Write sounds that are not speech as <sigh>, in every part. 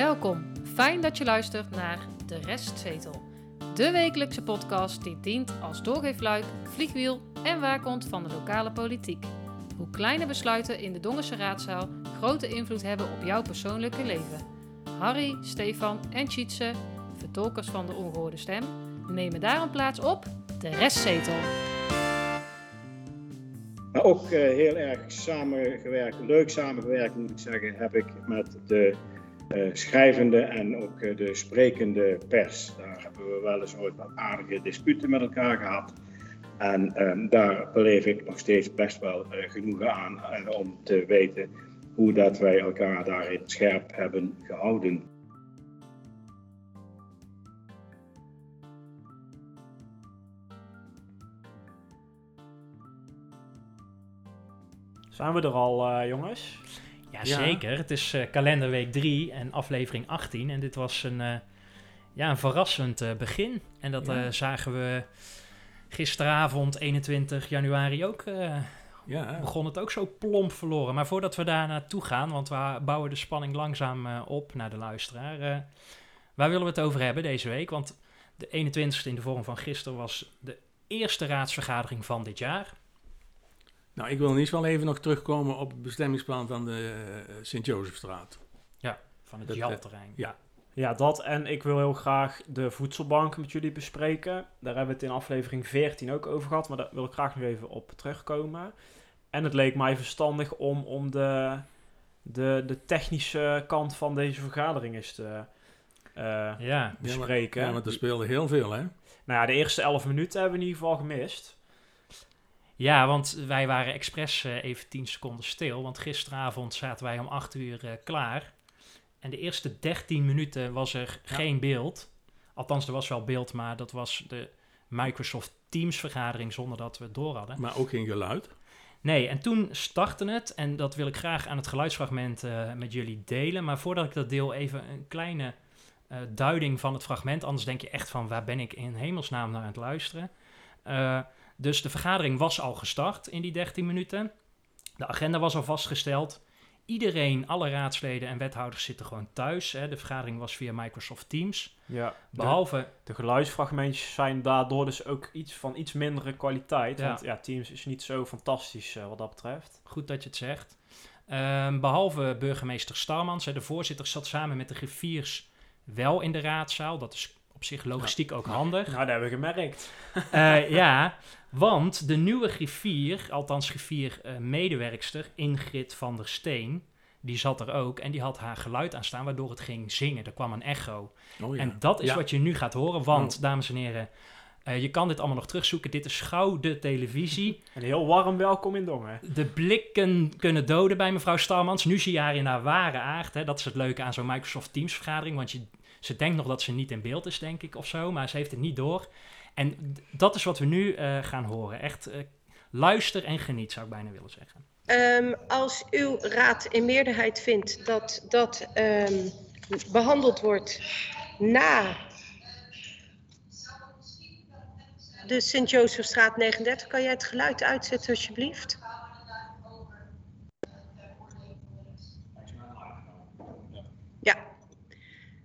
Welkom, fijn dat je luistert naar De Restzetel. De wekelijkse podcast die dient als doorgeefluik, vliegwiel en waakhond van de lokale politiek. Hoe kleine besluiten in de Dongense raadzaal grote invloed hebben op jouw persoonlijke leven. Harry, Stefan en Tjitse, vertolkers van de ongehoorde stem, nemen daarom plaats op De Restzetel. Maar ook uh, heel erg samengewerkt, leuk samengewerkt moet ik zeggen, heb ik met de schrijvende en ook uh, de sprekende pers. Daar hebben we wel eens ooit wat aardige disputen met elkaar gehad. En um, daar beleef ik nog steeds best wel genoegen aan om te weten hoe dat wij elkaar daarin scherp hebben gehouden. Zijn we er al, uh, jongens? Ja, zeker. Het is uh, kalenderweek 3 en aflevering 18. En dit was een, uh, ja, een verrassend begin. En dat ja. zagen we gisteravond, 21 januari, ook. ja. Begon het ook zo plomp verloren. Maar voordat we daar naartoe gaan, want we bouwen de spanning langzaam op naar de luisteraar. waar willen we het over hebben deze week? Want de 21ste in de vorm van gisteren was de eerste raadsvergadering van dit jaar. Nou, ik wil niet wel even nog terugkomen op het bestemmingsplan van de uh, Sint-Jozefstraat. Ja, van het Jalterrein. Ja. ja, dat. En ik wil heel graag de voedselbank met jullie bespreken. Daar hebben we het in aflevering 14 ook over gehad, maar daar wil ik graag nog even op terugkomen. En het leek mij verstandig om, om de, de, de technische kant van deze vergadering eens te uh, ja, bespreken. Ja, want er speelde heel veel, hè? Nou ja, de eerste 11 minuten hebben we in ieder geval gemist. Ja, want wij waren expres uh, even 10 seconden stil. Want gisteravond zaten wij om 8 uur uh, klaar. En de eerste 13 minuten was er ja. geen beeld. Althans, er was wel beeld, maar dat was de Microsoft Teams vergadering zonder dat we het door hadden. Maar ook geen geluid? Nee, en toen startte het. En dat wil ik graag aan het geluidsfragment uh, met jullie delen. Maar voordat ik dat deel, even een kleine duiding van het fragment. Anders denk je echt van, waar ben ik in hemelsnaam naar aan het luisteren? Dus de vergadering was al gestart in die 13 minuten. De agenda was al vastgesteld. Iedereen, alle raadsleden en wethouders zitten gewoon thuis. Hè. De vergadering was via Microsoft Teams. Ja, behalve... De, de geluidsfragmentjes zijn daardoor dus ook iets van iets mindere kwaliteit. Ja. Want ja, Teams is niet zo fantastisch uh, wat dat betreft. Goed dat je het zegt. Um, behalve burgemeester Starmans, hè, de voorzitter zat samen met de griffiers wel in de raadzaal. Dat is op zich logistiek ja. ook handig. Nou, dat hebben we gemerkt. Uh, ja, <laughs> want de nieuwe griffier, althans griffier uh, medewerkster Ingrid van der Steen, die zat er ook en die had haar geluid aanstaan waardoor het ging zingen. Er kwam een echo. Oh, ja. En dat is ja. wat je nu gaat horen, want oh. dames en heren, uh, je kan dit allemaal nog terugzoeken. Dit is gouden televisie. <laughs> En heel warm welkom in Dongen. De blikken kunnen doden bij mevrouw Starmans. Nu zie je haar in haar ware aard. Hè. Dat is het leuke aan zo'n Microsoft Teams vergadering, want je ze denkt nog dat ze niet in beeld is, denk ik, of zo. Maar ze heeft het niet door. En dat is wat we nu uh, gaan horen. Echt uh, luister en geniet, zou ik bijna willen zeggen. Um, als uw raad in meerderheid vindt dat dat um, behandeld wordt na de Sint-Josefstraat 39, kan jij het geluid uitzetten alsjeblieft?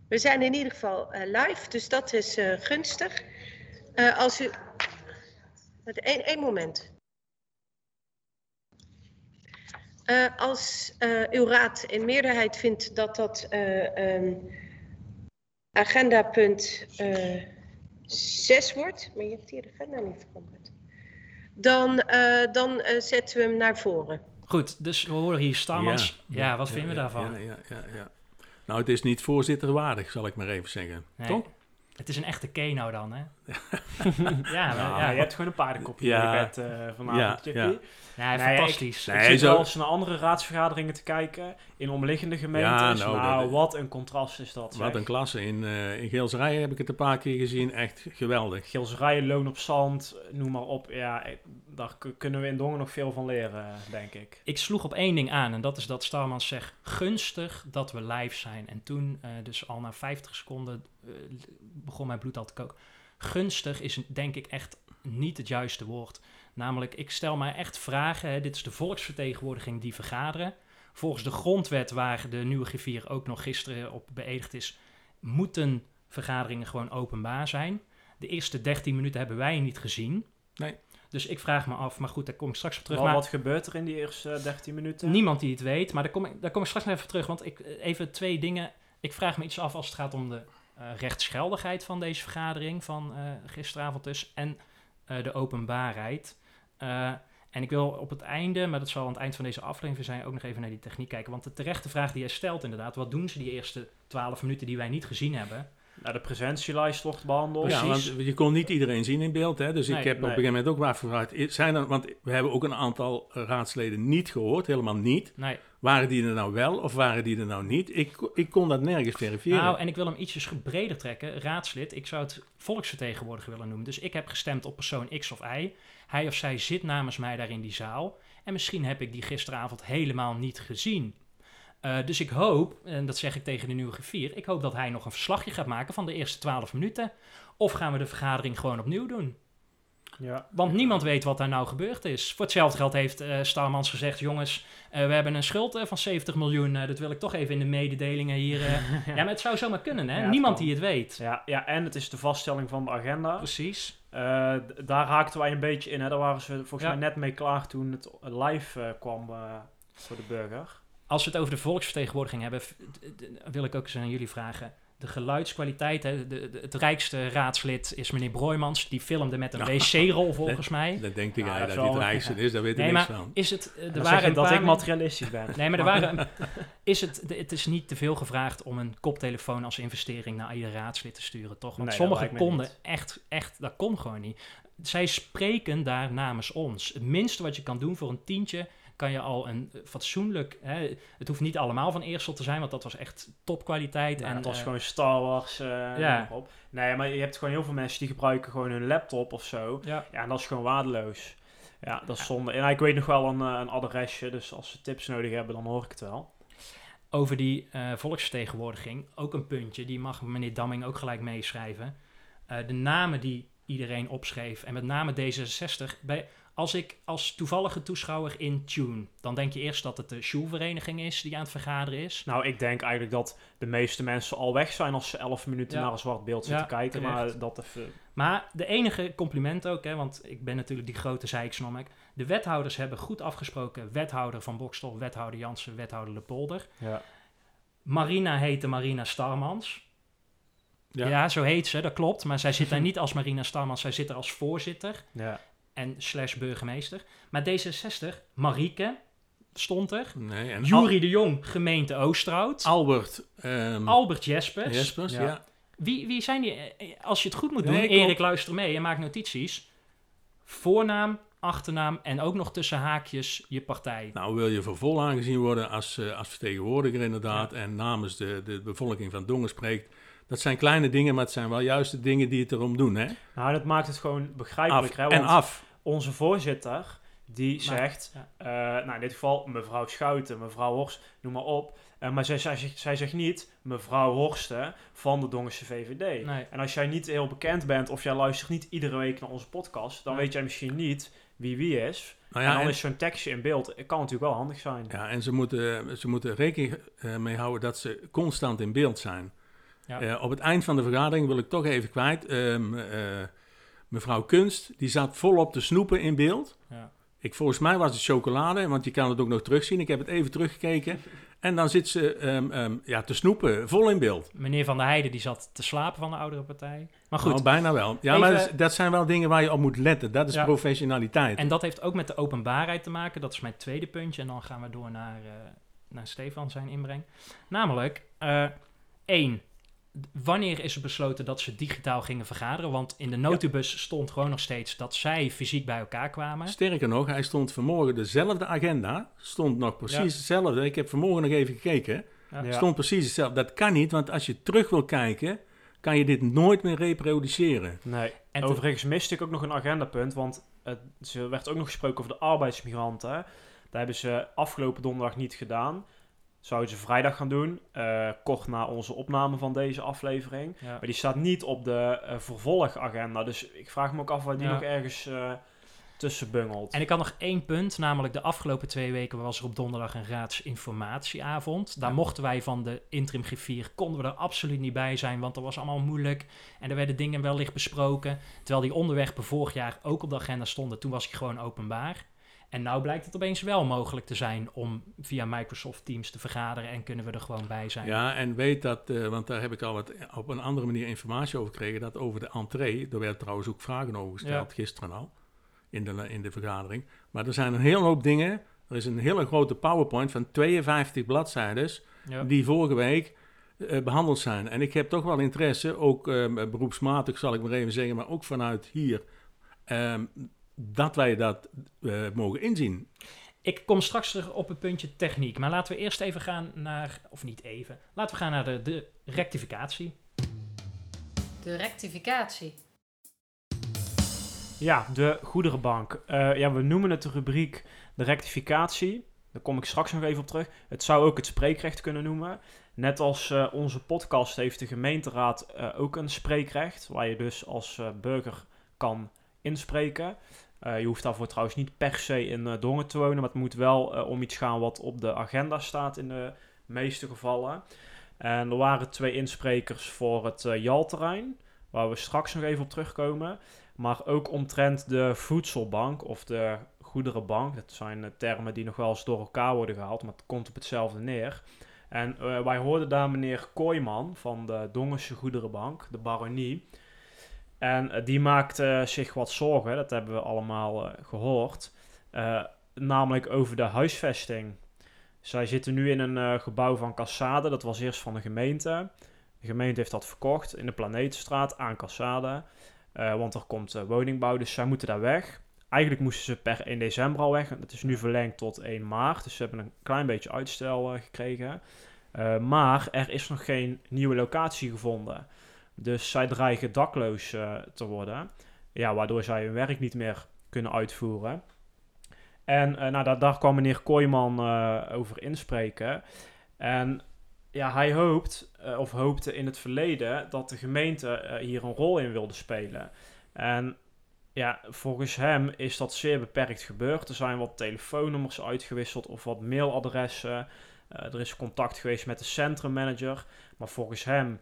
We zijn in ieder geval uh, live, dus dat is gunstig. Uh, als u. Eén, één moment. als uw raad in meerderheid vindt dat dat um, agendapunt 6 wordt, maar je hebt hier de agenda niet veranderd, dan, dan zetten we hem naar voren. Goed, dus we horen hier Stamans. Ja, ja, ja, wat vinden ja, we daarvan? Ja, ja, ja, ja. Nou, het is niet voorzitterwaardig, zal ik maar even zeggen. Nee. Toch? Het is een echte keno dan, hè? <laughs> ja, maar, ja, je hebt gewoon een paardenkopje ja. in je bed uh, vanavond, ja, nee, fantastisch. Ik, nee, ik zit wel eens naar andere raadsvergaderingen te kijken in omliggende gemeentes. Ja, nou, nou dat, wat een contrast is dat. Wat zeg. een klasse. In, uh, in Geelserijen heb ik het een paar keer gezien. Echt geweldig. Geelserijen, Loon op Zand, noem maar op. Ja, daar kunnen we in Dongen nog veel van leren, denk ik. Ik sloeg op één ding aan en dat is dat Starmans zegt gunstig dat we live zijn. En toen, uh, dus al na 50 seconden, uh, begon mijn bloed al te koken. Gunstig is denk ik echt niet het juiste woord. Namelijk, ik stel mij echt vragen. Hè, dit is de volksvertegenwoordiging die vergaderen. Volgens de grondwet, waar de nieuwe griffier ook nog gisteren op beëdigd is, moeten vergaderingen gewoon openbaar zijn. De eerste 13 minuten hebben wij niet gezien. Nee. Dus ik vraag me af, maar goed, daar kom ik straks op terug. Wat, Maar wat gebeurt er in die eerste eh, 13 minuten? niemand die het weet, maar daar kom, ik, daar kom ik straks nog even terug. Want ik, eh, even twee dingen. Ik vraag me iets af als het gaat om de eh, rechtsgeldigheid van deze vergadering van eh, gisteravond dus. En eh, de openbaarheid. Eh, en ik wil op het einde, maar dat zal aan het eind van deze aflevering zijn, ook nog even naar die techniek kijken. Want de terechte vraag die jij stelt inderdaad, wat doen ze die eerste 12 minuten die wij niet gezien hebben? Nou, de presentielijst wordt behandeld. Ja, want je kon niet iedereen zien in beeld. Hè? Dus Nee, ik heb op een gegeven moment ook gevraagd. i- Zijn er, want we hebben ook een aantal raadsleden niet gehoord, helemaal niet. Nee. Waren die er nou wel of waren die er nou niet? Ik, ik kon dat nergens verifiëren. Nou, en ik wil hem ietsjes breder trekken. Raadslid, ik zou het volksvertegenwoordiger willen noemen. Dus ik heb gestemd op persoon X of Y. Hij of zij zit namens mij daar in die zaal. En misschien heb ik die gisteravond helemaal niet gezien. Eh, dus ik hoop, en dat zeg ik tegen de nieuwe griffier, ik hoop dat hij nog een verslagje gaat maken van de eerste 12 minuten. Of gaan we de vergadering gewoon opnieuw doen? Ja. Want niemand weet wat daar nou gebeurd is. Voor hetzelfde geld heeft eh Starmans gezegd: jongens, eh, we hebben een schuld van 70 miljoen. dat wil ik toch even in de mededelingen hier. <laughs> ja. maar het zou zomaar kunnen, hè? Ja, niemand die het weet. Ja, ja, en het is de vaststelling van de agenda. Precies. Daar haakten wij een beetje in. Hè. Daar waren ze volgens Ja. mij net mee klaar toen het live kwam voor de burger. Als we het over de volksvertegenwoordiging hebben, wil ik ook eens aan jullie vragen. De geluidskwaliteit, hè, de, de- het rijkste raadslid is meneer Broijmans. Die filmde met een Ja. wc-rol volgens mij. Dat denkt hij dat, dat hij het rijkste is, daar weet ik Nee, niks maar van. is het... eh, er waren zeg je een dat paar ik materialistisch ben. Nee, maar er <laughs> waren. Is het, de- het is niet te veel gevraagd om een koptelefoon als investering naar ieder raadslid te sturen, toch? Want Nee, dat sommigen konden echt, echt, dat kon gewoon niet. Zij spreken daar namens ons. Het minste wat je kan doen voor een tientje, kan je al een eh, fatsoenlijk. Hè, het hoeft niet allemaal van Eersel te zijn, want dat was echt topkwaliteit. Ja, en, het was eh, gewoon Star Wars. eh, Ja. op. Nee, maar je hebt gewoon heel veel mensen die gebruiken gewoon hun laptop of zo. ja. Ja, en dat is gewoon waardeloos. Ja, dat is zonde. En ik weet nog wel een, een adresje, dus als ze tips nodig hebben, dan hoor ik het wel. Over die volksvertegenwoordiging, ook een puntje, die mag meneer Damming ook gelijk meeschrijven. De namen die iedereen opschreef, en met name D66. Bij, als ik als toevallige toeschouwer in Tune, dan denk je eerst dat het de Sjoelvereniging is die aan het vergaderen is. Nou, ik denk eigenlijk dat de meeste mensen al weg zijn als ze 11 minuten Ja. naar een zwart beeld Ja, zitten kijken. terecht. Maar dat even. Maar de enige compliment ook, hè, want ik ben natuurlijk die grote zeiksnommek. De wethouders hebben goed afgesproken. Wethouder van Bokstel, wethouder Jansen, wethouder Lepolder. Ja. Marina heette Marina Starmans. Ja. Ja. zo heet ze, dat klopt. Maar zij zit daar niet als Marina Starmans, zij zit er als voorzitter ja. En slash burgemeester. Maar D66, Marieke stond er. Nee, en Jury de Jong, gemeente Oosterhout. Al- Albert ehm, Albert Jespers. Jespers, Ja. ja. Wie, wie zijn die? eh, Als je het goed moet doen, Nee, Erik luister mee en maak notities. Voornaam, achternaam en ook nog tussen haakjes je partij. Nou, wil je voor vol aangezien worden als, eh, als vertegenwoordiger inderdaad en namens de, de bevolking van Dongen spreekt. Dat zijn kleine dingen, maar het zijn wel juist de dingen die het erom doen, hè? Nou, dat maakt het gewoon Af begrijpelijk. Hè? en af. Onze voorzitter, die Maar- zegt, ja. eh, nou in dit geval mevrouw Schouten, mevrouw Horst, noem maar op. Eh, maar zij, zij, zegt- zij zegt niet mevrouw Horsten van de Dongense VVD. Nee. En als jij niet heel bekend bent of jij luistert niet iedere week naar onze podcast, dan Nee. weet jij misschien niet wie wie is. Nou en ja, dan en, is zo'n tekstje in beeld, het kan natuurlijk wel handig zijn. ja, en ze moeten, ze moeten rekening eh, mee houden dat ze constant in beeld zijn. Ja. Eh, op het eind van de vergadering wil ik toch even kwijt. ehm, eh, mevrouw Kunst, die zat volop te snoepen in beeld. Ja. Ik, volgens mij was het chocolade, want je kan het ook nog terugzien. Ik heb het even teruggekeken. En dan zit ze ehm, ehm, ja, te snoepen, vol in beeld. Meneer Van der Heijden die zat te slapen van de oudere partij. Maar goed, Nou, bijna wel. Ja, Even- maar dat, zijn wel dingen waar je op moet letten. Dat is Ja. professionaliteit. en dat heeft ook met de openbaarheid te maken. Dat is mijn tweede puntje. En dan gaan we door naar, eh, naar Stefan zijn inbreng. Namelijk, eh, één. Wanneer is er besloten dat ze digitaal gingen vergaderen? Want in de notubus stond gewoon nog steeds dat zij fysiek bij elkaar kwamen. Sterker nog, hij stond vanmorgen dezelfde agenda. Stond nog precies Ja. hetzelfde. Ik heb vanmorgen nog even gekeken. Ja. Stond precies hetzelfde. Dat kan niet, want als je terug wil kijken, kan je dit nooit meer reproduceren. Nee. En te- Overigens miste ik ook nog een agendapunt, want het, er werd ook nog gesproken over de arbeidsmigranten. Daar hebben ze afgelopen donderdag niet gedaan. Zouden ze vrijdag gaan doen, eh, kort na onze opname van deze aflevering. Ja. Maar die staat niet op de eh, vervolgagenda. Dus ik vraag me ook af waar die Ja. nog ergens... eh, tussen bungelt. En ik had nog één punt, namelijk de afgelopen twee weken was er op donderdag een raadsinformatieavond. Daar mochten wij van de interim griffier, konden we er absoluut niet bij zijn, want dat was allemaal moeilijk. En er werden dingen wellicht besproken, terwijl die onderwerpen vorig jaar ook op de agenda stonden. Toen was hij gewoon openbaar. En nou blijkt het opeens wel mogelijk te zijn om via Microsoft Teams te vergaderen en kunnen we er gewoon bij zijn. Ja, en weet dat, uh, want daar heb ik al wat op een andere manier informatie over gekregen, dat over de entree, er werden trouwens ook vragen over gesteld, ja. gisteren al, in de, in de vergadering. Maar er zijn een hele hoop dingen, er is een hele grote PowerPoint van 52 bladzijden, ja. die vorige week uh, behandeld zijn. En ik heb toch wel interesse, ook uh, beroepsmatig zal ik maar even zeggen, maar ook vanuit hier, um, dat wij dat uh, mogen inzien. Ik kom straks terug op het puntje techniek. Maar laten we eerst even gaan naar, of niet even, laten we gaan naar de, de rectificatie. De rectificatie. Ja, de goederenbank. Uh, ja, we noemen het de rubriek de rectificatie. Daar kom ik straks nog even op terug. Het zou ook het spreekrecht kunnen noemen. Net als uh, onze podcast heeft de gemeenteraad ook een spreekrecht. Waar je dus als burger kan inspreken. Uh, je hoeft daarvoor trouwens niet per se in uh, Dongen te wonen, maar het moet wel uh, om iets gaan wat op de agenda staat in de meeste gevallen. En er waren twee insprekers voor het Jalterrein, waar we straks nog even op terugkomen. Maar ook omtrent de voedselbank of de goederenbank. Dat zijn termen die nog wel eens door elkaar worden gehaald, maar het komt op hetzelfde neer. En wij hoorden daar meneer Kooiman van de Dongense Goederenbank, de baronie. En uh, die maakte zich wat zorgen, dat hebben we allemaal uh, gehoord. Namelijk over de huisvesting. Zij zitten nu in een gebouw van Cassade, dat was eerst van de gemeente. De gemeente heeft dat verkocht in de Planetenstraat aan Cassade. want er komt woningbouw, dus zij moeten daar weg. Eigenlijk moesten ze per 1 december al weg. Dat is nu verlengd tot 1 maart. Dus ze hebben een klein beetje uitstel gekregen. maar er is nog geen nieuwe locatie gevonden. Dus zij dreigen dakloos uh, te worden. Ja, waardoor zij hun werk niet meer kunnen uitvoeren. En uh, nou, daar, daar, kwam meneer Kooijman uh, over inspreken. En ja, hij hoopt, of hoopte in het verleden, dat de gemeente hier een rol in wilde spelen. En ja, volgens hem is dat zeer beperkt gebeurd. Er zijn wat telefoonnummers uitgewisseld of wat mailadressen. er is contact geweest met de centrummanager. Maar volgens hem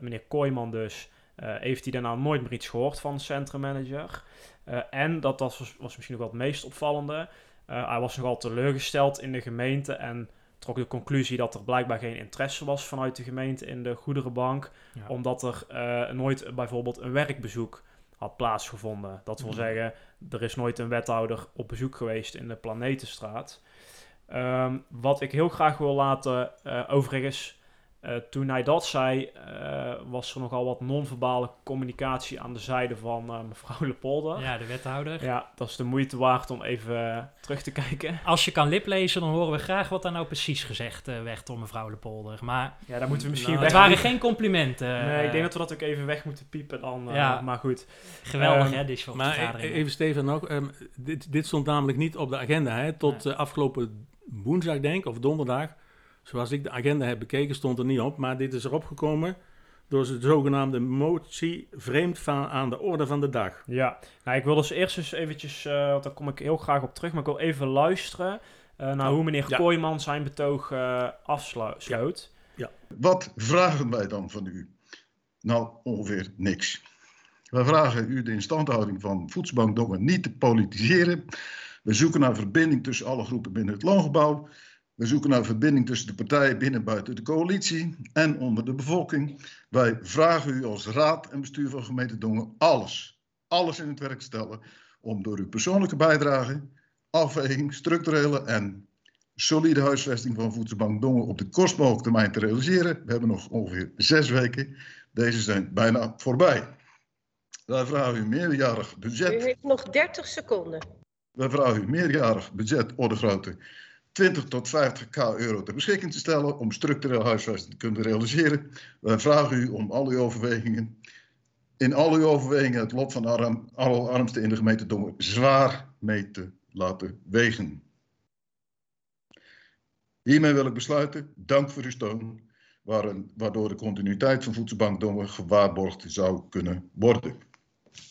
meneer Kooijman dus, uh, heeft hij daarna nooit meer iets gehoord van de centrummanager. Uh, en dat, was, was, misschien ook wel het meest opvallende. hij was nogal teleurgesteld in de gemeente en trok de conclusie dat er blijkbaar geen interesse was vanuit de gemeente in de goederenbank. Ja. Omdat er nooit bijvoorbeeld een werkbezoek had plaatsgevonden. Dat wil mm. zeggen, er is nooit een wethouder op bezoek geweest in de Planetenstraat. Um, wat ik heel graag wil laten, overigens uh, toen hij dat zei, uh, was er nogal wat non-verbale communicatie aan de zijde van uh, mevrouw Lepolder. Ja, de wethouder. Ja, dat is de moeite waard om even terug te kijken. Als je kan liplezen, dan horen we graag wat daar nou precies gezegd werd door mevrouw Lepolder. Maar ja, daar moeten we misschien nou, Het waren geen complimenten. Nee, ik denk dat we dat ook even weg moeten piepen dan. ja. Maar goed. Geweldig, um, hè, dit Maar vergadering. even Steven nog, um, dit, dit stond namelijk niet op de agenda, hè, tot afgelopen woensdag denk ik, of donderdag Zoals ik de agenda heb bekeken, stond er niet op, maar dit is erop gekomen door de zogenaamde motie vreemd van, aan de orde van de dag. Ja, nou, ik wil dus eerst eens eventjes, uh, want daar kom ik heel graag op terug, maar ik wil even luisteren uh, naar hoe meneer ja. Kooijman zijn betoog uh, afsloot. Ja. ja. Wat vragen wij dan van u? Nou, ongeveer niks. Wij vragen u de instandhouding van Voedselbank Dongen niet te politiseren. We zoeken naar verbinding tussen alle groepen binnen het loongebouw. We zoeken naar verbinding tussen de partijen binnen en buiten de coalitie en onder de bevolking. Wij vragen u als raad en bestuur van gemeente Dongen alles, alles in het werk te stellen om door uw persoonlijke bijdrage, afweging, structurele en solide huisvesting van Voedselbank Dongen op de mogelijke termijn te realiseren. We hebben nog ongeveer zes weken. Deze zijn bijna voorbij. Wij vragen u meerjarig budget. U heeft nog 30 seconden. Wij vragen u meerjarig budget orde grootte 20 tot 50k euro ter beschikking te stellen om structureel huisvesting te kunnen realiseren. Wij vragen u om al uw overwegingen, in al uw overwegingen het lot van arm, armsten in de gemeente Dongen zwaar mee te laten wegen. Hiermee wil ik besluiten. Dank voor uw steun, waardoor de continuïteit van Voedselbank Dongen gewaarborgd zou kunnen worden.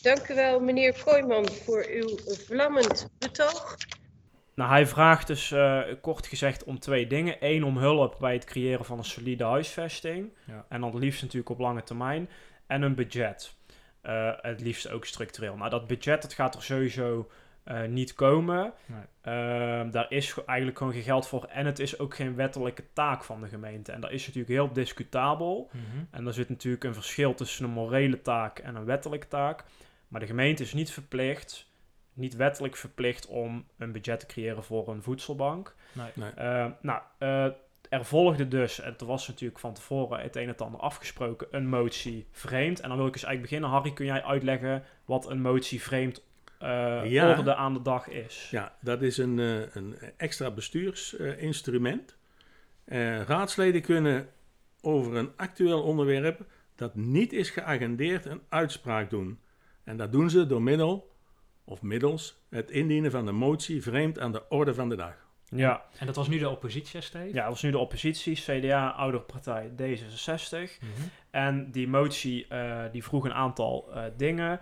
Dank u wel, meneer Kooijman, voor uw vlammend betoog. Nou, hij vraagt dus uh, kort gezegd om twee dingen. Eén, om hulp bij het creëren van een solide huisvesting. Ja. En dan het liefst natuurlijk op lange termijn. En een budget. Uh, het liefst ook structureel. Nou, dat budget dat gaat er sowieso uh, niet komen. Nee. Ehm, daar is eigenlijk gewoon geen geld voor. En het is ook geen wettelijke taak van de gemeente. En dat is natuurlijk heel discutabel. Mhm. En er zit natuurlijk een verschil tussen een morele taak en een wettelijke taak. Maar de gemeente is niet verplicht, niet wettelijk verplicht om een budget te creëren voor een voedselbank. Nee. Nee. Uh, nou, uh, er volgde dus, en er was natuurlijk van tevoren het een en het ander afgesproken, een motie vreemd. En dan wil ik eens eigenlijk beginnen. Harry, kun jij uitleggen wat een motie vreemd uh, Ja. orde aan de dag is? Ja, dat is een, eh, een extra bestuursinstrument. Eh, raadsleden kunnen over een actueel onderwerp dat niet is geagendeerd een uitspraak doen. En dat doen ze door middel of middels het indienen van een motie vreemd aan de orde van de dag. Ja, En dat was nu de oppositie, Steve? ja, dat was nu de oppositie, CDA, oudere partij D66. Mhm. En die motie eh, die vroeg een aantal eh, dingen.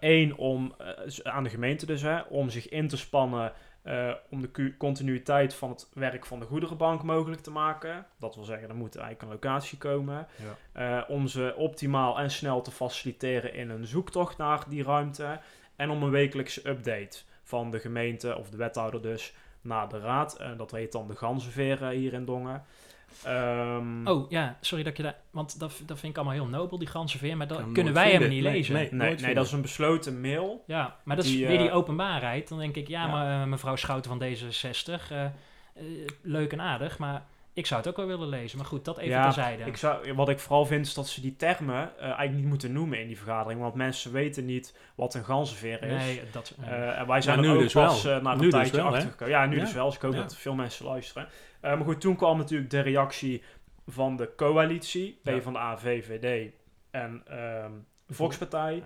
Eén, om eh, aan de gemeente dus, hè, om zich in te spannen eh, om de cu- continuïteit van het werk van de goederenbank mogelijk te maken. Dat wil zeggen, er moet eigenlijk een locatie komen. Eh, om ze optimaal en snel te faciliteren in een zoektocht naar die ruimte. En om een wekelijkse update van de gemeente, of de wethouder dus, naar de raad. En dat heet dan de ganzenveer eh, hier in Dongen. Ehm, Oh ja, sorry dat je daar. Want dat, dat vind ik allemaal heel nobel, die ganzenveer. Maar dat kunnen wij vinden. niet Nee, lezen. nee. Nee, dat is een besloten mail. Ja, maar dat is Die, weer die eh, openbaarheid. Dan denk ik, ja, Ja. maar eh, mevrouw Schouten van D66, eh, eh, leuk en aardig, maar ik zou het ook wel willen lezen. Maar goed, dat even Ja, terzijde. Ik zou, wat ik vooral vind is dat ze die termen eh, eigenlijk niet moeten noemen in die vergadering. Want mensen weten niet wat een ganzenveer is. nee, dat... Eh, en wij zijn er nu ook dus pas wel. eh, na een Nu dus tijdje wel, hè? achtergekomen. Ja, nu Ja. dus wel. Dus ik hoop Ja. dat veel mensen luisteren. Eh, maar goed, toen kwam natuurlijk de reactie van de coalitie. Ja. PvdA, VVD en ehm Volkspartij.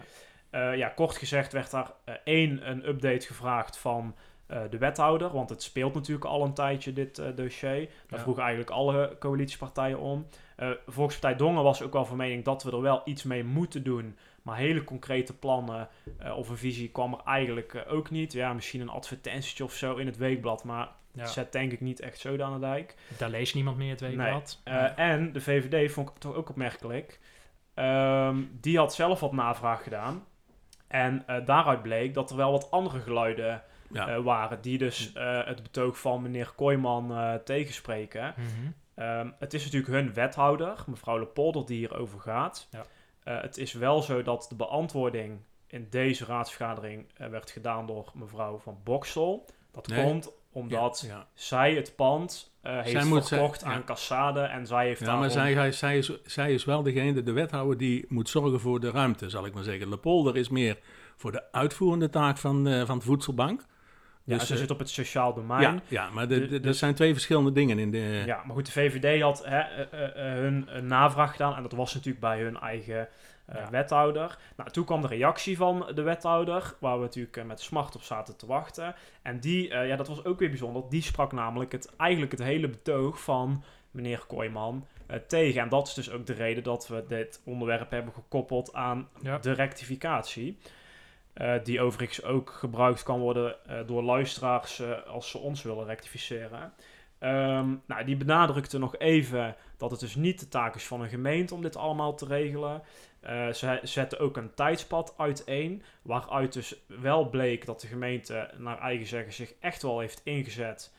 Ja. ja, kort gezegd werd daar één een update gevraagd van eh, de wethouder. Want het speelt natuurlijk al een tijdje, dit eh, dossier. Daar Ja. vroegen eigenlijk alle coalitiepartijen om. Eh Volkspartij Dongen was ook wel van mening dat we er wel iets mee moeten doen. Maar hele concrete plannen of een visie kwam er eigenlijk ook niet. Ja, misschien een advertentietje of zo in het weekblad. Maar Ja, het zet denk ik niet echt zo aan de dijk. daar leest niemand meer het weekblad. Eh, En de VVD vond ik toch ook opmerkelijk. Ehm, die had zelf wat navraag gedaan. En daaruit bleek dat er wel wat andere geluiden Ja. eh, waren. Die dus eh, het betoog van meneer Kooijman eh, tegenspreken. Mhm. Ehm, het is natuurlijk hun wethouder, mevrouw Lepolder, die hierover gaat. Ja. Het is wel zo dat de beantwoording in deze raadsvergadering werd gedaan door mevrouw van Boksel. Dat Nee. komt omdat Ja, ja. zij het pand heeft moet zij- verkocht ja. aan Cassade en zij heeft Ja, daarom... maar zij, zij, is, zij is wel degene, de wethouder, die moet zorgen voor de ruimte, zal ik maar zeggen. Le Polder is meer voor de uitvoerende taak van, van de voedselbank. Ja, dus, ze zit op het sociaal domein. Ja, ja maar de, de, er dus- zijn twee verschillende dingen in de... Ja, maar goed, de VVD had hè, eh, eh, eh, hun navraag gedaan en dat was natuurlijk bij hun eigen eh, Ja. wethouder. Nou, toen kwam de reactie van de wethouder, waar we natuurlijk met smart op zaten te wachten. En die, eh, ja, dat was ook weer bijzonder. Die sprak namelijk het, eigenlijk het hele betoog van meneer Kooijman eh, tegen. En dat is dus ook de reden dat we dit onderwerp hebben gekoppeld aan Ja. de rectificatie. Eh, die overigens ook gebruikt kan worden eh, door luisteraars eh, als ze ons willen rectificeren. Ehm, nou, die benadrukte nog even dat het dus niet de taak is van een gemeente om dit allemaal te regelen. Ze zetten ook een tijdspad uiteen, waaruit dus wel bleek dat de gemeente naar eigen zeggen zich echt wel heeft ingezet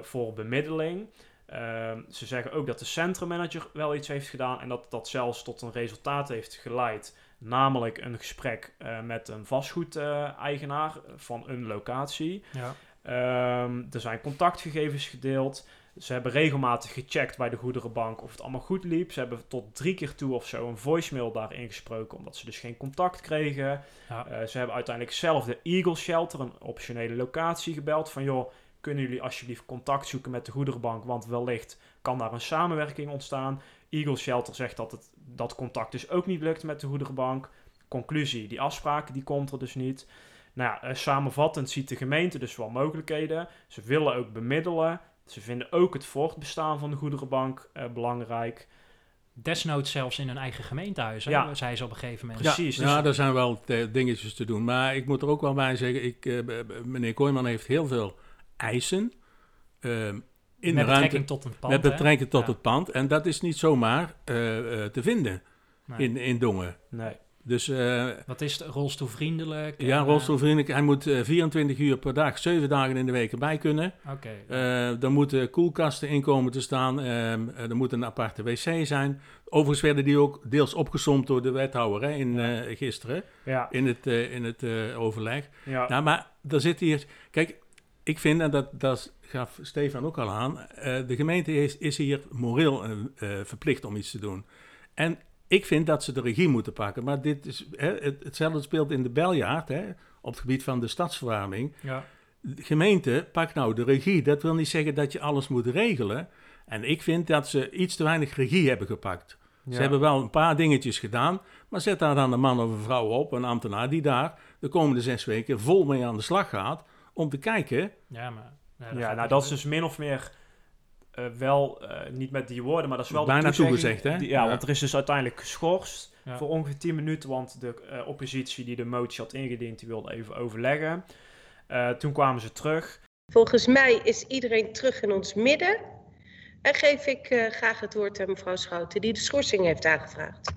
voor bemiddeling. Ehm, ze zeggen ook dat de centrummanager wel iets heeft gedaan en dat dat zelfs tot een resultaat heeft geleid. Namelijk een gesprek eh, met een vastgoedeigenaar van een locatie. Ja. Ehm, er zijn contactgegevens gedeeld. Ze hebben regelmatig gecheckt bij de goederenbank of het allemaal goed liep. Ze hebben tot drie keer toe of zo een voicemail daarin gesproken, omdat ze dus geen contact kregen. Ja. Eh, ze hebben uiteindelijk zelf de Eagle Shelter, een optionele locatie, gebeld. Van joh, kunnen jullie alsjeblieft contact zoeken met de goederenbank? Want wellicht kan daar een samenwerking ontstaan. Eagle Shelter zegt dat het, dat contact dus ook niet lukt met de goederenbank. Conclusie, die afspraak die komt er dus niet. Nou ja, eh, samenvattend ziet de gemeente dus wel mogelijkheden. Ze willen ook bemiddelen. Ze vinden ook het voortbestaan van de goederenbank eh, belangrijk. Desnoods zelfs in hun eigen gemeentehuis, hè, Ja. zei ze op een gegeven moment. Precies. Ja, dus- ja, er zijn wel dingetjes te doen. Maar ik moet er ook wel bij zeggen, ik, eh, meneer Kooijman heeft heel veel eisen ehm, in de met ruimte. betrekking tot een pand. met betrekking tot Ja. het pand. En dat is niet zomaar eh, eh, te vinden Nee. in, in Dongen. Nee. Dus eh, Wat is het? Rolstoelvriendelijk? ja, En, rolstoelvriendelijk. Hij moet eh, 24 uur per dag, 7 dagen in de week erbij kunnen. Oké. Eh, er moeten koelkasten in komen te staan. ehm, eh, er moet een aparte wc zijn. Overigens werden die ook deels opgesomd door de wethouder hè, in, gisteren Ja. in het, in het overleg. Ja. Nou, maar er zit hier... Kijk, ik vind, en dat, dat gaf Stefan ook al aan... eh, de gemeente is, is hier moreel eh, eh, verplicht om iets te doen. En ik vind dat ze de regie moeten pakken. Maar dit is, hè, het, hetzelfde speelt in de Beljaard, hè, op het gebied van de stadsverwarming. ja. De gemeente pakt nou de regie. Dat wil niet zeggen dat je alles moet regelen. En ik vind dat ze iets te weinig regie hebben gepakt. Ze hebben wel een paar dingetjes gedaan, maar zet daar dan een man of een vrouw op, een ambtenaar, die daar de komende zes weken vol mee aan de slag gaat om te kijken. ja, maar... Ja, gaat nou dat is dus min of meer eh, wel, eh, niet met die woorden, maar dat is wel de Bijna toezegging toegezegd, hè? die- ja, Ja. want er is dus uiteindelijk geschorst Ja. voor ongeveer 10 minuten, want de eh, oppositie die de motie had ingediend, die wilde even overleggen. Eh, toen kwamen ze terug. Volgens mij is iedereen terug in ons midden. En geef ik eh, graag het woord aan mevrouw Schouten, die de schorsing heeft aangevraagd.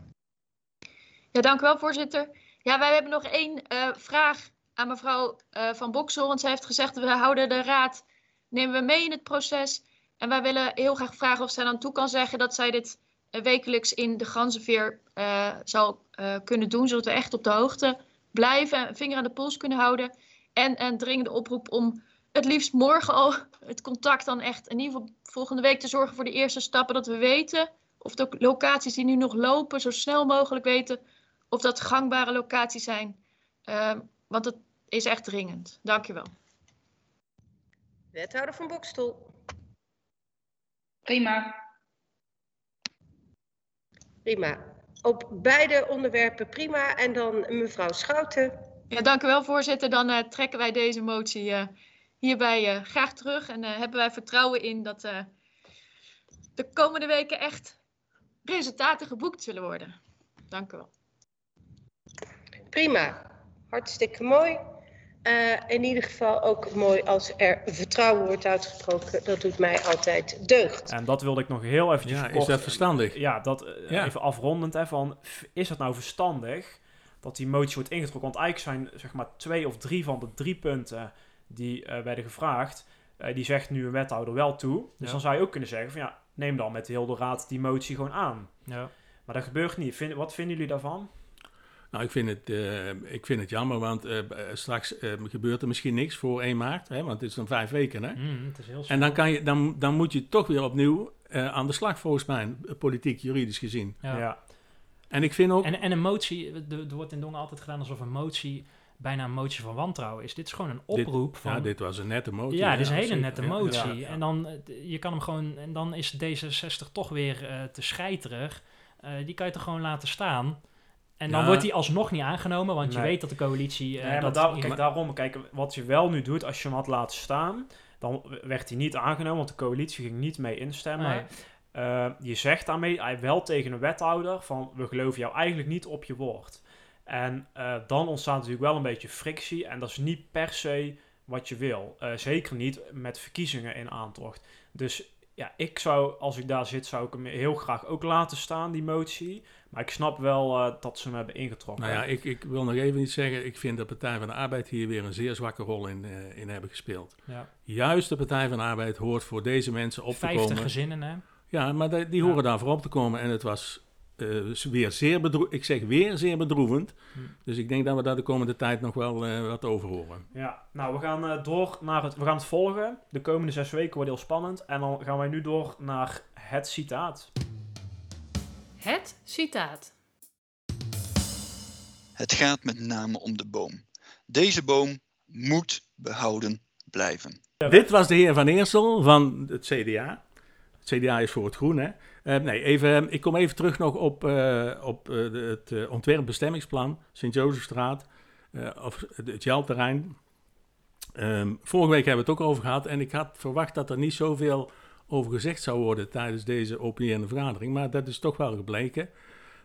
Ja, dank u wel, voorzitter. Ja, wij hebben nog één eh, vraag aan mevrouw eh, Van Boksel. Want zij heeft gezegd, we houden de raad, nemen we mee in het proces. En wij willen heel graag vragen of zij dan toe kan zeggen dat zij dit eh, wekelijks in de ganzenveer eh zal eh, kunnen doen. Zodat we echt op de hoogte blijven en vinger aan de pols kunnen houden. En een dringende oproep om het liefst morgen al <laughs> het contact dan echt in ieder geval volgende week te zorgen voor de eerste stappen. Dat we weten of de locaties die nu nog lopen zo snel mogelijk weten of dat gangbare locaties zijn. Want het is echt dringend. Dank je wel. Wethouder van Bokstel. Prima. Prima. Op beide onderwerpen prima. En dan mevrouw Schouten. Ja, dank u wel, voorzitter. Dan eh, trekken wij deze motie eh, hierbij eh, graag terug. En eh, hebben wij vertrouwen in dat eh, de komende weken echt resultaten geboekt zullen worden. Dank u wel. Prima. Hartstikke mooi. Eh, in ieder geval ook mooi als er vertrouwen wordt uitgesproken. Dat doet mij altijd deugd. En dat wilde ik nog heel eventjes Ja, is dat verstandig? Ja, dat eh, Ja. even afrondend. Hè, van, f- is het nou verstandig dat die motie wordt ingetrokken? Want eigenlijk zijn zeg maar twee of drie van de drie punten die eh, werden gevraagd, eh, die zegt nu een wethouder wel toe. Dus Ja. dan zou je ook kunnen zeggen van ja, neem dan met de hele raad die motie gewoon aan. Ja. Maar dat gebeurt niet. Vind, wat vinden jullie daarvan? Nou, ik vind het, eh, ik vind het jammer, want eh, b- straks eh, gebeurt er misschien niks voor 1 maart, hè, want het is dan vijf weken. Hè? Mm, het is heel En dan, kan je, dan, dan moet je toch weer opnieuw eh, aan de slag, volgens mij, politiek, juridisch gezien. Ja. En ik vind ook... En, en een motie, er wordt in Dongen altijd gedaan alsof een motie bijna een motie van wantrouwen is. Dit is gewoon een Dit- oproep van... ja, dit was een nette motie. Ja, dit is een hele zeker. nette motie. ja, ja. En dan, eh, je kan hem gewoon, en dan is D66 toch weer eh, te scheiterig. Eh, die kan je toch gewoon laten staan. En dan Ja. wordt die alsnog niet aangenomen, want je weet dat de coalitie... Nee, maar dat daar- iemand- kijk, daarom, kijk, wat je wel nu doet, als je hem had laten staan, dan werd hij niet aangenomen, want de coalitie ging niet mee instemmen. Nee. Eh, je zegt daarmee eh, wel tegen een wethouder van, we geloven jou eigenlijk niet op je woord. En eh, dan ontstaat natuurlijk wel een beetje frictie en dat is niet per se wat je wil. Zeker niet met verkiezingen in aantocht. Dus ja, ik zou, als ik daar zit, zou ik hem heel graag ook laten staan, die motie. Maar ik snap wel eh, dat ze hem hebben ingetrokken. Nou ja, ik, ik wil nog even iets zeggen. Ik vind dat Partij van de Arbeid hier weer een zeer zwakke rol in, eh, in hebben gespeeld. Ja. Juist de Partij van de Arbeid hoort voor deze mensen op te 50 komen. gezinnen, hè? Ja, maar die, die Ja. horen daarvoor op te komen. En het was eh, weer zeer bedroevend. Ik zeg weer zeer bedroevend. Hm. Dus ik denk dat we daar de komende tijd nog wel wat over horen. Ja, nou, we gaan door naar het... We gaan het volgen. De komende zes weken wordt heel spannend. En dan gaan wij nu door naar het citaat. Het citaat. Het gaat met name om de boom. Deze boom moet behouden blijven. Dit was de heer Van Eersel van het CDA. Het CDA is voor het groen, hè? Eh, nee, even, ik kom even terug nog op, eh, op eh, het eh, ontwerpbestemmingsplan, Sint-Jozefstraat, eh, of het Jalterrein. Ehm vorige week hebben we het ook over gehad en ik had verwacht dat er niet zoveel over gezegd zou worden tijdens deze openierende vergadering. Maar dat is toch wel gebleken.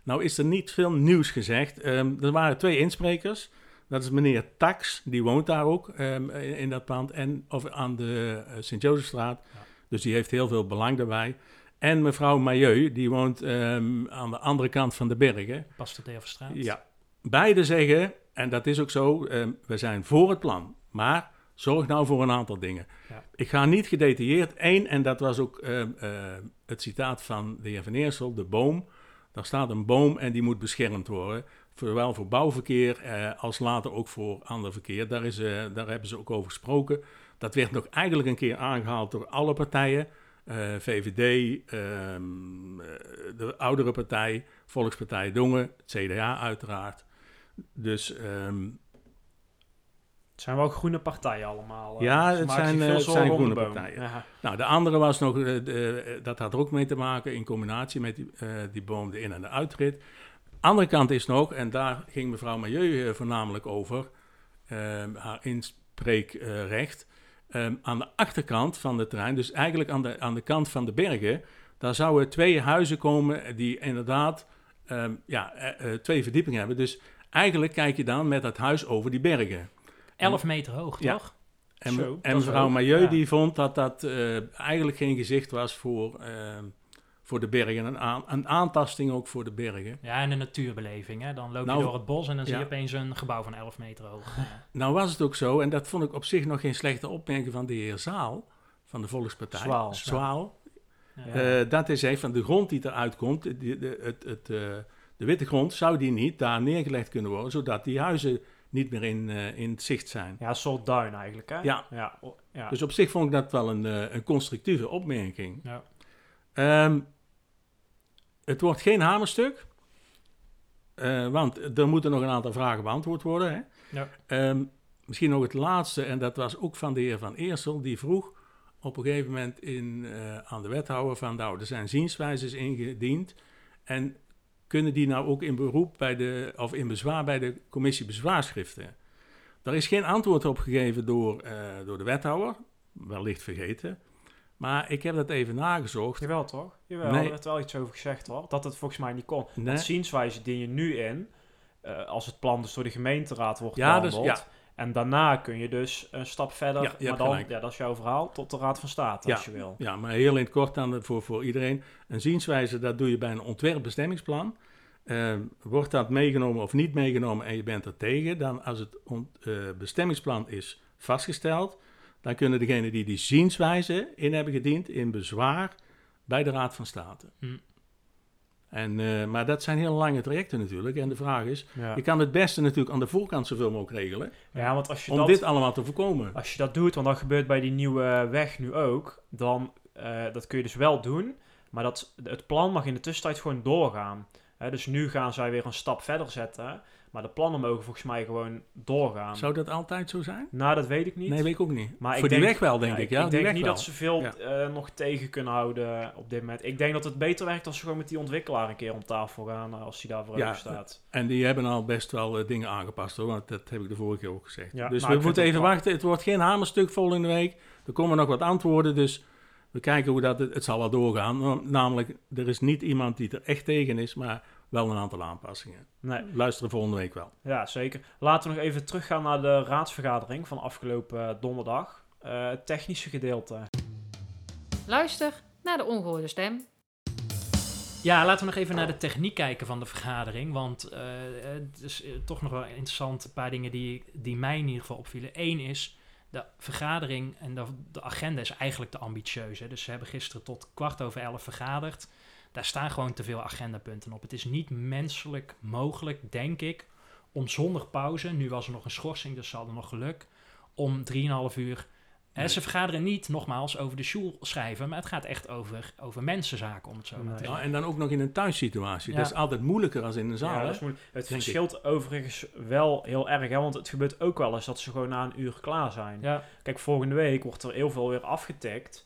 Nou is er niet veel nieuws gezegd. Ehm, er waren twee insprekers. Dat is meneer Tax, die woont daar ook ehm, in, dat pand. En, of aan de uh, Sint-Jozefstraat. Dus die heeft heel veel belang daarbij. En mevrouw Mailleu, die woont ehm, aan de andere kant van de bergen. Past de straat. Ja. Beide zeggen, en dat is ook zo, we zijn voor het plan. Maar zorg nou voor een aantal dingen. Ja. Ik ga niet gedetailleerd. Eén, en dat was ook uh, uh, het citaat van de heer Van Eersel, de boom. Daar staat een boom en die moet beschermd worden. Zowel voor bouwverkeer uh, als later ook voor ander verkeer. Daar, is, daar hebben ze ook over gesproken. Dat werd nog eigenlijk een keer aangehaald door alle partijen. VVD, ehm, de oudere partij, Volkspartij Dongen, CDA uiteraard. Dus um, het zijn wel groene partijen allemaal. Ja, het zijn, het zijn groene partijen. Nou, de andere was nog, de, dat had er ook mee te maken in combinatie met die, uh, die boom, de in- en de uitrit. Andere kant is nog, en daar ging mevrouw Milieu voornamelijk over, um, haar inspreekrecht. Um, aan de achterkant van het terrein, dus eigenlijk aan de, aan de kant van de bergen, daar zouden twee huizen komen die inderdaad um, ja, uh, twee verdiepingen hebben. Dus eigenlijk kijk je dan met dat huis over die bergen. 11 meter hoog, toch? En, Zo, en mevrouw Mailleu die vond dat dat uh, eigenlijk geen gezicht was voor, uh, voor de bergen. Een, aan, een, aantasting ook voor de bergen. Ja, en de natuurbeleving. Hè? Dan loop nou, je door het bos en dan ja. zie je opeens een gebouw van 11 meter hoog. <laughs> nou was het ook zo, en dat vond ik op zich nog geen slechte opmerking van de heer Zaal, van de Volkspartij. Zwaal. Zwaal. Ja. Uh, dat is hij van de grond die eruit komt, de, de, het, het, de witte grond, zou die niet daar neergelegd kunnen worden, zodat die huizen niet meer in, uh, in het zicht zijn. Ja, soort duin eigenlijk, hè? Ja. ja. ja. Dus op zich vond ik dat wel een, uh, een constructieve opmerking. Ja. Um, het wordt geen hamerstuk, uh, want er moeten nog een aantal vragen beantwoord worden. Hè? Ja. Um, misschien nog het laatste, en dat was ook van de heer Van Eersel, die vroeg op een gegeven moment in, aan de wethouder van, nou, er zijn zienswijzes ingediend en kunnen die nou ook in beroep bij de, of in bezwaar bij de commissie bezwaarschriften? Daar is geen antwoord op gegeven door, uh, door de wethouder, wellicht vergeten. Maar ik heb dat even nagezocht. Jawel toch? Jawel, nee. er werd wel iets over gezegd hoor. Dat het volgens mij niet kon. Nee. Dat zienswijze dien je nu in, uh, als het plan dus door de gemeenteraad wordt ja, behandeld. Dus, ja. En daarna kun je dus een stap verder, ja, maar dan, ja, dat is jouw verhaal, tot de Raad van State, als je wil. Ja, maar heel in het kort dan voor, voor iedereen. Een zienswijze, dat doe je bij een ontwerpbestemmingsplan. Uh, wordt dat meegenomen of niet meegenomen en je bent er tegen, dan als het uh, bestemmingsplan is vastgesteld, dan kunnen degenen die die zienswijze in hebben gediend in bezwaar bij de Raad van State. Hm. En, uh, maar dat zijn heel lange trajecten natuurlijk. En de vraag is, ja. je kan het beste natuurlijk aan de voorkant zoveel mogelijk regelen. Ja, want als je om dat, dit allemaal te voorkomen. Als je dat doet, want dat gebeurt bij die nieuwe weg nu ook, dan uh, dat kun je dus wel doen. Maar dat, het plan mag in de tussentijd gewoon doorgaan. He, dus nu gaan zij weer een stap verder zetten. Maar de plannen mogen volgens mij gewoon doorgaan. Zou dat altijd zo zijn? Nou, dat weet ik niet. Nee, weet ik ook niet. Maar Voor ik die denk, weg wel, denk ja, ik. Ja, ik die denk niet wel. dat ze veel ja. uh, nog tegen kunnen houden op dit moment. Ik denk dat het beter werkt als ze gewoon met die ontwikkelaar een keer om tafel gaan. Uh, als hij daarvoor ja, staat. En die hebben al best wel uh, dingen aangepast hoor. Want dat heb ik de vorige keer ook gezegd. Ja, dus nou, we moeten even wachten. Het wordt geen hamerstuk volgende week. Er komen nog wat antwoorden. Dus we kijken hoe dat... Het, het zal wel doorgaan. Namelijk, er is niet iemand die er echt tegen is. Maar wel een aantal aanpassingen. Nee. Luisteren volgende week wel. Ja, zeker. Laten we nog even teruggaan naar de raadsvergadering van afgelopen uh, donderdag. Uh, het technische gedeelte. Luister naar de ongehoorde stem. Ja, laten we nog even naar de techniek kijken van de vergadering. Want uh, het is toch nog wel interessant. Een paar dingen die, die mij in ieder geval opvielen. Eén is, de vergadering en de, de agenda is eigenlijk te ambitieus. Hè? Dus ze hebben gisteren tot kwart over elf vergaderd daar staan gewoon te veel agendapunten op. Het is niet menselijk mogelijk, denk ik, om zonder pauze, nu was er nog een schorsing, dus ze hadden nog geluk, om 3,5 uur. Nee. Ze vergaderen niet, nogmaals, over de school schrijven, maar het gaat echt over, over mensenzaken, om het zo nee. maar te zeggen. Ja, en dan ook nog in een thuissituatie. Ja. Dat is altijd moeilijker als in een zaal. Ja, dat is het verschilt ik. overigens wel heel erg, hè, want het gebeurt ook wel eens dat ze gewoon na een uur klaar zijn. Ja. Kijk, volgende week wordt er heel veel weer afgetikt.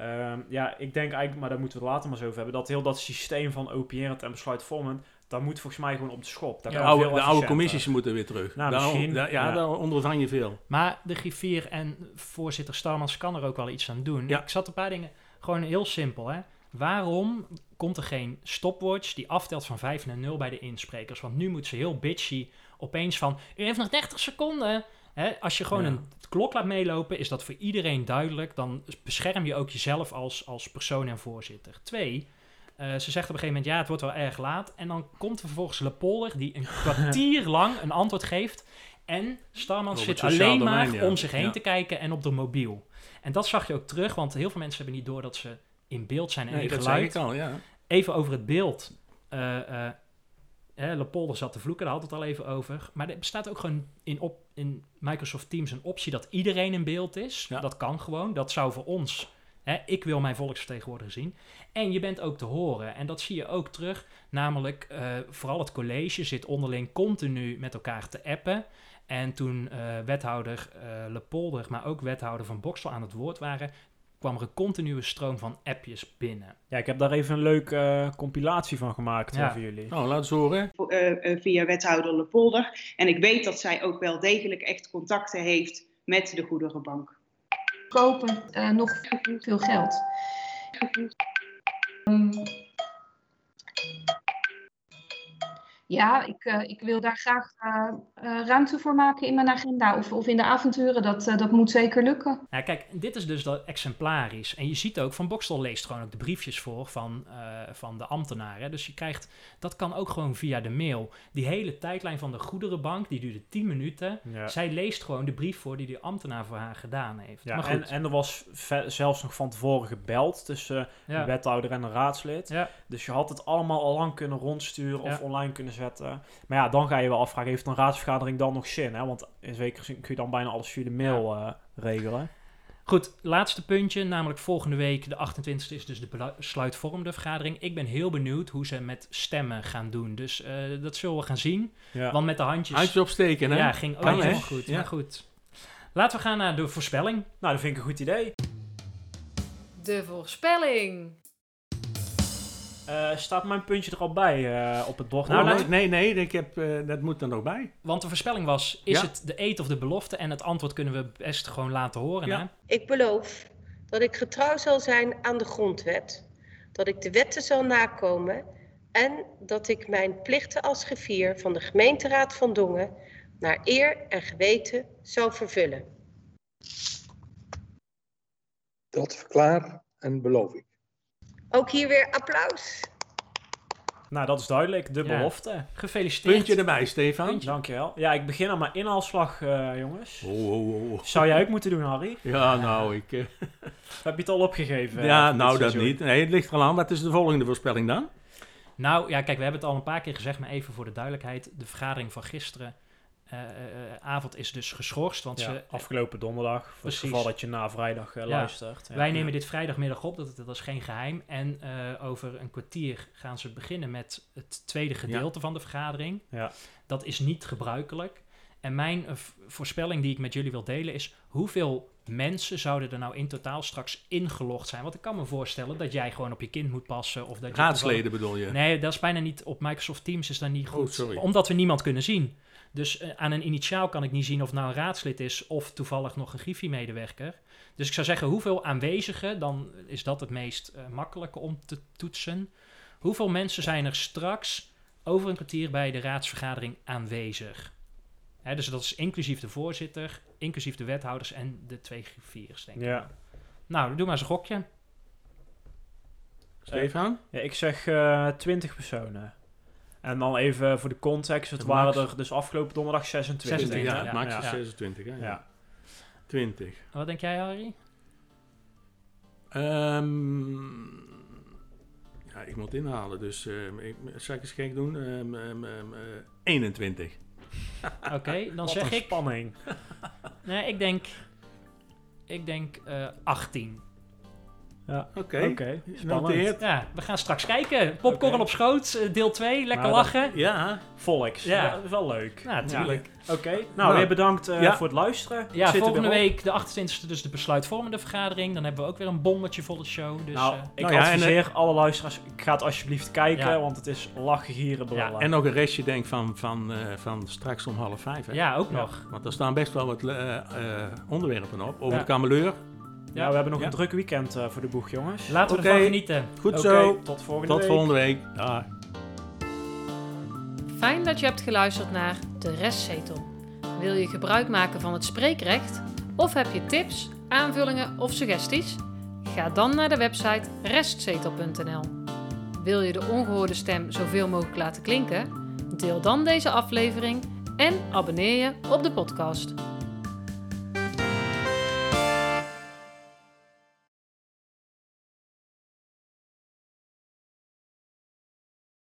Um, ja, ik denk eigenlijk, maar daar moeten we het later maar zo over hebben, dat heel dat systeem van opierend en besluitvormend, dat moet volgens mij gewoon op de schop. De oude, de oude commissies moeten weer terug. Nou, Daar- misschien, daar- ja, ja. daar ondervang je veel. Maar de griffier en voorzitter Starmans kan er ook wel iets aan doen. Ja. Ik zat een paar dingen, gewoon heel simpel hè. Waarom komt er geen stopwatch die aftelt van 5 naar 0 bij de insprekers? Want nu moet ze heel bitchy opeens van, u heeft nog 30 seconden. Hè, als je gewoon Ja. een klok laat meelopen, is dat voor iedereen duidelijk. Dan bescherm je ook jezelf als, als persoon en voorzitter. Twee, eh, ze zegt op een gegeven moment, ja, het wordt wel erg laat. En dan komt er vervolgens Lepolder die een <laughs> kwartier lang een antwoord geeft. En Starman zit alleen maar domein, ja. om zich heen Ja. te kijken en op de mobiel. En dat zag je ook terug, want heel veel mensen hebben niet door dat ze in beeld zijn en Nee, in geluid. ik al, ja. Even over het beeld. Eh eh hè, Lepolder zat te vloeken, daar had het al even over. Maar er bestaat ook gewoon in, op, in Microsoft Teams een optie dat iedereen in beeld is. Ja. Dat kan gewoon. Dat zou voor ons... Hè, ik wil mijn volksvertegenwoordiger zien. En je bent ook te horen. En dat zie je ook terug. Namelijk, eh, vooral het college zit onderling continu met elkaar te appen. En toen eh, wethouder eh Lepolder, maar ook wethouder van Boksel aan het woord waren... kwam er een continue stroom van appjes binnen. Ja, ik heb daar even een leuke eh, compilatie van gemaakt Ja. eh, voor jullie. Nou, laat eens horen. eh, via wethouder Lepolder. En ik weet dat zij ook wel degelijk echt contacten heeft met de goederenbank. kopen eh, nog veel geld. Ehm, ja, ik, eh, ik wil daar graag eh, eh, ruimte voor maken in mijn agenda of, of in de avonturen. Dat, eh, dat moet zeker lukken. Ja, kijk, dit is dus dat exemplarisch. En je ziet ook, Van Bokstel leest gewoon ook de briefjes voor van, eh, van de ambtenaren. Dus je krijgt, dat kan ook gewoon via de mail. Die hele tijdlijn van de goederenbank, die duurde 10 minuten. Ja. Zij leest gewoon de brief voor die de ambtenaar voor haar gedaan heeft. Ja, maar en, goed, en er was zelfs nog van tevoren gebeld tussen Ja. de wethouder en een raadslid. Ja. Dus je had het allemaal al lang kunnen rondsturen of Ja. online kunnen zetten. Maar ja, dan ga je wel afvragen, heeft een raadsvergadering dan nog zin? Hè? Want in zekere zin kun je dan bijna alles via de mail eh, regelen. Goed, laatste puntje, namelijk volgende week, de 28e, is dus de besluitvormende vergadering. Ik ben heel benieuwd hoe ze met stemmen gaan doen. Dus eh, dat zullen we gaan zien. Ja. Want met de handjes... Handjes opsteken, hè? Ja, ging ook goed. Ja. Maar goed. Laten we gaan naar de voorspelling. Nou, dat vind ik een goed idee. De voorspelling. Eh, staat mijn puntje er al bij eh, op het bord? Nou, laat- nee, nee, nee, ik heb, eh, dat moet er nog bij. Want de voorspelling was, is Ja. het de eet of de belofte? En het antwoord kunnen we best gewoon laten horen. Ja. Hè? Ik beloof dat ik getrouw zal zijn aan de grondwet, dat ik de wetten zal nakomen en dat ik mijn plichten als griffier van de gemeenteraad van Dongen naar eer en geweten zal vervullen. Dat verklaar en beloof ik. Ook hier weer applaus. Nou, dat is duidelijk. De Ja. belofte. Gefeliciteerd. Puntje erbij, Stefan. Dankjewel. Ja, ik begin aan mijn inhaalslag, eh, jongens. Oh, oh, oh. Zou jij ook moeten doen, Harry? Ja, nou, ik... eh, <laughs> Heb je het al opgegeven? ja, eh, nou, dat seizoen? niet. Nee, het ligt er al aan. Wat is de volgende voorspelling dan? Nou ja, kijk, we hebben het al een paar keer gezegd, maar even voor de duidelijkheid. De vergadering van gisteren avond is dus geschorst. Want Ja, ze, afgelopen donderdag. Voor Precies. het geval dat je na vrijdag eh, Ja. luistert. Ja. Wij nemen dit vrijdagmiddag op, dat, dat is geen geheim. En eh, over een kwartier gaan ze beginnen met het tweede gedeelte van de vergadering. Ja. Dat is niet gebruikelijk. En mijn eh, voorspelling die ik met jullie wil delen is... hoeveel mensen zouden er nou in totaal straks ingelogd zijn? Want ik kan me voorstellen dat jij gewoon op je kind moet passen. Of dat je Raadsleden bedoel je? Nee, dat is bijna niet... Op Microsoft Teams is dat niet Oh, goed. sorry. Omdat we niemand kunnen zien. Dus eh, aan een initiaal kan ik niet zien of nou een raadslid is... of toevallig nog een Griffie-medewerker. Dus ik zou zeggen, hoeveel aanwezigen... dan is dat het meest eh, makkelijke om te toetsen. Hoeveel mensen zijn er straks over een kwartier bij de raadsvergadering aanwezig? Hè, dus dat is inclusief de voorzitter, inclusief de wethouders en de twee griffiers, denk ik. Ja. Nou, doe maar eens een gokje. Stefan? Ja, ik zeg eh 20 personen. En dan even voor de context. Het De waren max. er dus afgelopen donderdag 26. 26, ja, het max ja. 26, hè? Ja. 20. Wat denk jij, Harry? Ehm, ja, ik moet inhalen, dus ehm, ik, zal ik eens gek doen? Ehm, ehm, ehm, eh, 21. Oké, dan <laughs> Wat zeg een ik... spanning. Nee, ik denk... Ik denk eh 18. Ja. Oké, spannend. noteerd. Ja, we gaan straks kijken. Popcorn op schoot, eh, deel 2. Lekker Maar lachen. Ja, Volks. Ja. Ja. Dat is wel leuk. Ja, tuurlijk. Oké, nou, Nou, weer bedankt eh, ja. voor het luisteren. Ja, Zit volgende week de 28e dus de besluitvormende vergadering. Dan hebben we ook weer een bommetje volle show. Dus, nou, eh, ik Nou ja, en, adviseer alle luisteraars, ga het alsjeblieft kijken, Ja. want het is lachen, gieren, brullen. en nog een restje denk van, van, eh, van straks om half vijf. Hè? ja, ook Ja. nog. Want er staan best wel wat onderwerpen op. Over Ja. de kameleur. Ja, we hebben nog Ja. een druk weekend eh, voor de boeg, jongens. Laten we ervan genieten. Goed zo. tot volgende Tot week. volgende week. Dag. Fijn dat je hebt geluisterd naar De Restzetel. Wil je gebruik maken van het spreekrecht? Of heb je tips, aanvullingen of suggesties? Ga dan naar de website restzetel.nl. Wil je de ongehoorde stem zoveel mogelijk laten klinken? Deel dan deze aflevering en abonneer je op de podcast.